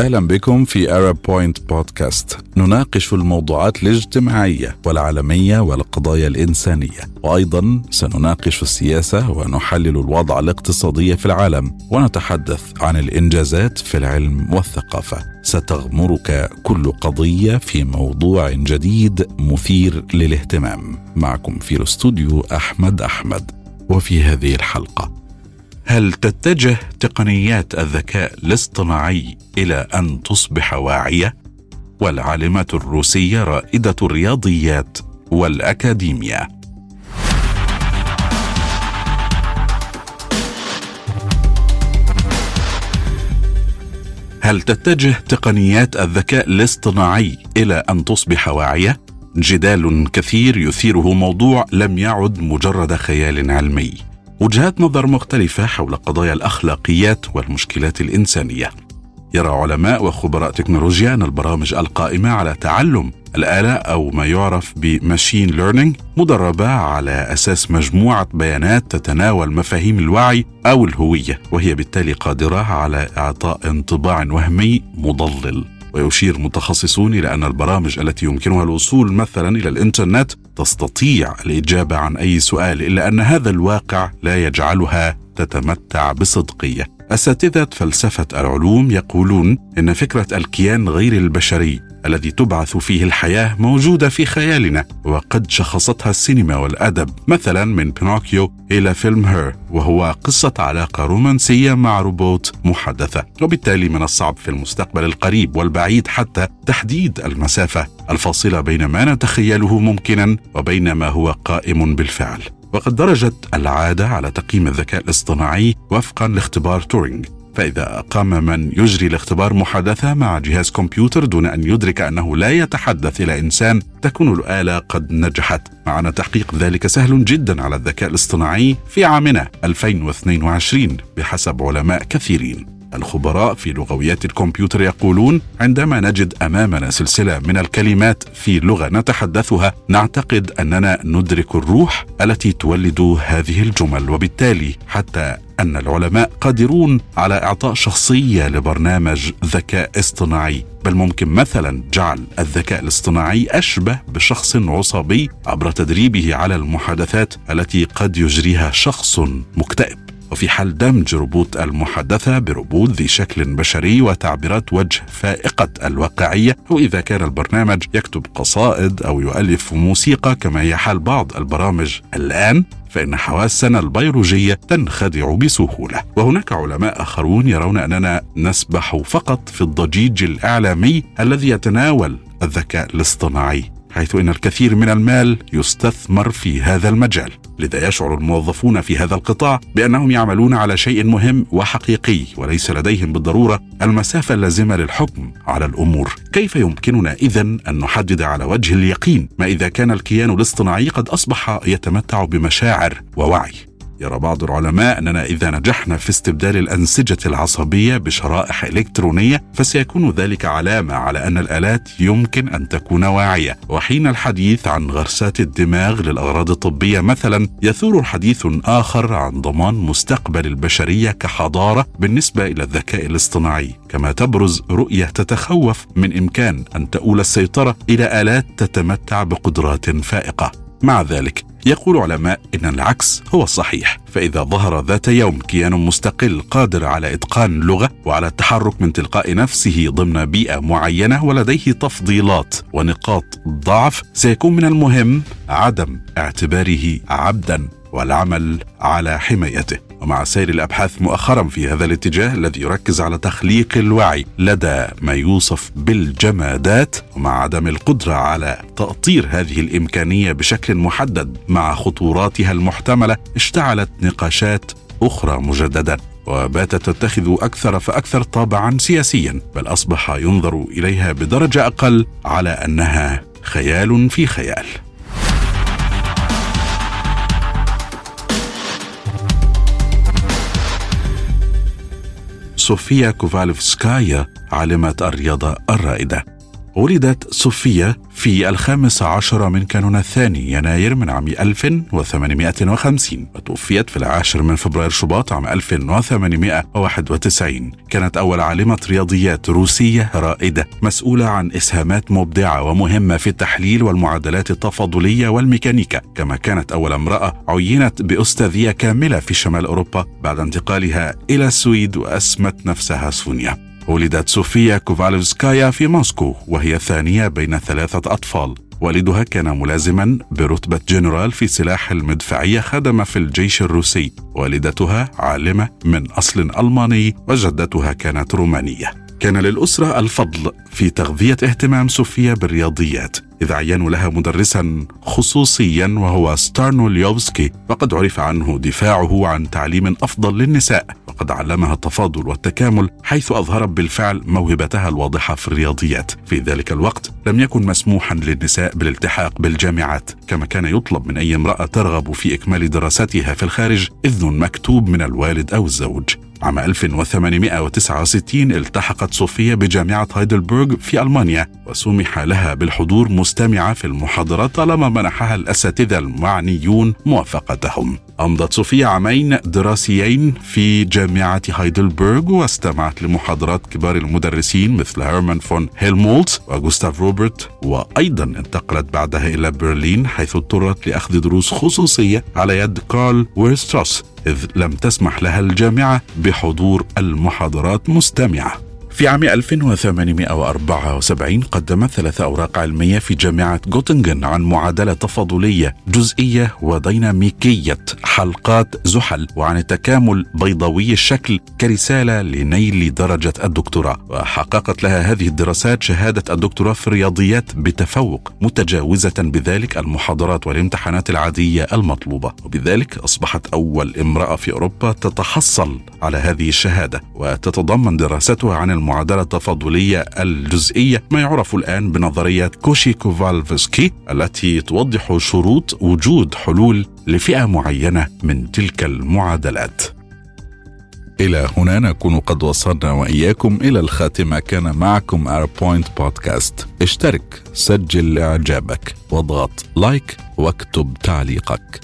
أهلا بكم في ارب بوينت بودكاست نناقش الموضوعات الاجتماعية والعالمية والقضايا الإنسانية. وأيضا سنناقش السياسة ونحلل الوضع الاقتصادي في العالم. ونتحدث عن الإنجازات في العلم والثقافة. ستغمرك كل قضية في موضوع جديد مثير للاهتمام. معكم في الاستوديو أحمد أحمد. وفي هذه الحلقة هل تتجه تقنيات الذكاء الاصطناعي إلى أن تصبح واعية؟ والعالمه الروسية رائدة الرياضيات والاكاديميا هل تتجه تقنيات الذكاء الاصطناعي إلى أن تصبح واعية؟ جدال كثير يثيره موضوع لم يعد مجرد خيال علمي. وجهات نظر مختلفة حول قضايا الأخلاقيات والمشكلات الإنسانية. يرى علماء وخبراء تكنولوجيا أن البرامج القائمة على تعلم الآلة أو ما يعرف ب machine learning مدربة على أساس مجموعة بيانات تتناول مفاهيم الوعي أو الهوية وهي بالتالي قادرة على إعطاء انطباع وهمي مضلل ويشير متخصصون إلى أن البرامج التي يمكنها الوصول مثلا إلى الإنترنت تستطيع الإجابة عن أي سؤال إلا أن هذا الواقع لا يجعلها تتمتع بصدقية. أساتذة فلسفة العلوم يقولون إن فكرة الكيان غير البشري الذي تبعث فيه الحياة موجودة في خيالنا وقد شخصتها السينما والأدب مثلا من بينوكيو إلى فيلم Her وهو قصة علاقة رومانسية مع روبوت محدثه وبالتالي من الصعب في المستقبل القريب والبعيد حتى تحديد المسافة الفاصلة بين ما نتخيله ممكنا وبين ما هو قائم بالفعل. وقد درجت العادة على تقييم الذكاء الاصطناعي وفقا لاختبار تورينج. فإذا أقام من يجري الاختبار محادثة مع جهاز كمبيوتر دون أن يدرك أنه لا يتحدث إلى إنسان تكون الآلة قد نجحت. مع أن تحقيق ذلك سهل جدا على الذكاء الاصطناعي في عامنا 2022 بحسب علماء كثيرين. الخبراء في لغويات الكمبيوتر يقولون عندما نجد أمامنا سلسلة من الكلمات في لغة نتحدثها نعتقد أننا ندرك الروح التي تولد هذه الجمل وبالتالي حتى أن العلماء قادرون على إعطاء شخصية لبرنامج ذكاء اصطناعي. بل ممكن مثلا جعل الذكاء الاصطناعي أشبه بشخص عصبي عبر تدريبه على المحادثات التي قد يجريها شخص مكتئب. وفي حال دمج ربوط المحادثة بربوط ذي شكل بشري وتعبيرات وجه فائقة الواقعية أو إذا كان البرنامج يكتب قصائد أو يؤلف موسيقى كما هي حال بعض البرامج الآن فإن حواسنا البيولوجية تنخدع بسهولة. وهناك علماء آخرون يرون أننا نسبح فقط في الضجيج الإعلامي الذي يتناول الذكاء الاصطناعي. حيث إن الكثير من المال يستثمر في هذا المجال لذا يشعر الموظفون في هذا القطاع بأنهم يعملون على شيء مهم وحقيقي وليس لديهم بالضرورة المسافة اللازمة للحكم على الأمور. كيف يمكننا اذا أن نحدد على وجه اليقين ما إذا كان الكيان الاصطناعي قد أصبح يتمتع بمشاعر ووعي؟ يرى بعض العلماء أننا إذا نجحنا في استبدال الأنسجة العصبية بشرائح إلكترونية فسيكون ذلك علامة على أن الآلات يمكن أن تكون واعية. وحين الحديث عن غرسات الدماغ للأغراض الطبية مثلا يثور حديث آخر عن ضمان مستقبل البشرية كحضارة بالنسبة إلى الذكاء الاصطناعي. كما تبرز رؤية تتخوف من إمكان أن تؤول السيطرة إلى آلات تتمتع بقدرات فائقة. مع ذلك يقول علماء إن العكس هو الصحيح فإذا ظهر ذات يوم كيان مستقل قادر على إتقان لغه وعلى التحرك من تلقاء نفسه ضمن بيئة معينة ولديه تفضيلات ونقاط ضعف سيكون من المهم عدم اعتباره عبدا والعمل على حمايته. ومع سير الأبحاث مؤخرا في هذا الاتجاه الذي يركز على تخليق الوعي لدى ما يوصف بالجمادات ومع عدم القدرة على تأطير هذه الإمكانية بشكل محدد مع خطوراتها المحتملة اشتعلت نقاشات أخرى مجددا وباتت تتخذ أكثر فأكثر طابعا سياسيا بل أصبح ينظر إليها بدرجة أقل على أنها خيال في خيال. صوفيا كوفالفسكايا عالمة الرياضة الرائدة. ولدت صوفيا في الخامس عشر من كانون الثاني يناير من عام 1850 وتوفيت في العاشر من فبراير شباط عام 1891 كانت أول عالمة رياضيات روسية رائدة مسؤولة عن إسهامات مبدعة ومهمة في التحليل والمعادلات التفاضلية والميكانيكا. كما كانت أول امرأة عينت بأستاذية كاملة في شمال أوروبا بعد انتقالها إلى السويد وأسمت نفسها سونيا. ولدت صوفيا كوفالوفسكايا في موسكو وهي الثانية بين ثلاثة أطفال. والدها كان ملازما برتبة جنرال في سلاح المدفعية خدم في الجيش الروسي. والدتها عالمة من أصل ألماني وجدتها كانت رومانية. كان للأسرة الفضل في تغذية اهتمام صوفيا بالرياضيات إذ عينوا لها مدرسا خصوصيا وهو ستارنو ليوفسكي وقد عرف عنه دفاعه عن تعليم أفضل للنساء. وقد علمها التفاضل والتكامل حيث أظهرت بالفعل موهبتها الواضحة في الرياضيات. في ذلك الوقت لم يكن مسموحا للنساء بالالتحاق بالجامعات كما كان يطلب من أي امرأة ترغب في إكمال دراستها في الخارج إذن مكتوب من الوالد أو الزوج. عام 1869 التحقت صوفيا بجامعة هايدلبرغ في ألمانيا وسمح لها بالحضور مستمعة في المحاضرات طالما منحها الأساتذة المعنيون موافقتهم. أمضت صوفيا عامين دراسيين في جامعة هايدلبرغ واستمعت لمحاضرات كبار المدرسين مثل هيرمان فون هيلمولتز وغوستاف روبرت وأيضا انتقلت بعدها إلى برلين حيث اضطرت لأخذ دروس خصوصية على يد كارل ويرستروس. إذ لم تسمح لها الجامعة بحضور المحاضرات مستمعة. في عام 1874 قدمت ثلاث أوراق علمية في جامعة غوتنغن عن معادلة تفاضلية جزئية وديناميكية حلقات زحل وعن التكامل بيضاوي الشكل كرسالة لنيل درجة الدكتوراه. وحققت لها هذه الدراسات شهادة الدكتوراه في الرياضيات بتفوق متجاوزة بذلك المحاضرات والامتحانات العادية المطلوبة. وبذلك أصبحت أول امرأة في أوروبا تتحصل على هذه الشهادة. وتتضمن دراستها عن المعادلة التفاضلية الجزئية ما يعرف الآن بنظرية كوشي كوفالفسكي التي توضح شروط وجود حلول لفئة معينة من تلك المعادلات. إلى هنا نكون قد وصلنا وإياكم إلى الخاتمة. كان معكم أربوينت بودكاست اشترك سجل إعجابك واضغط like واكتب تعليقك.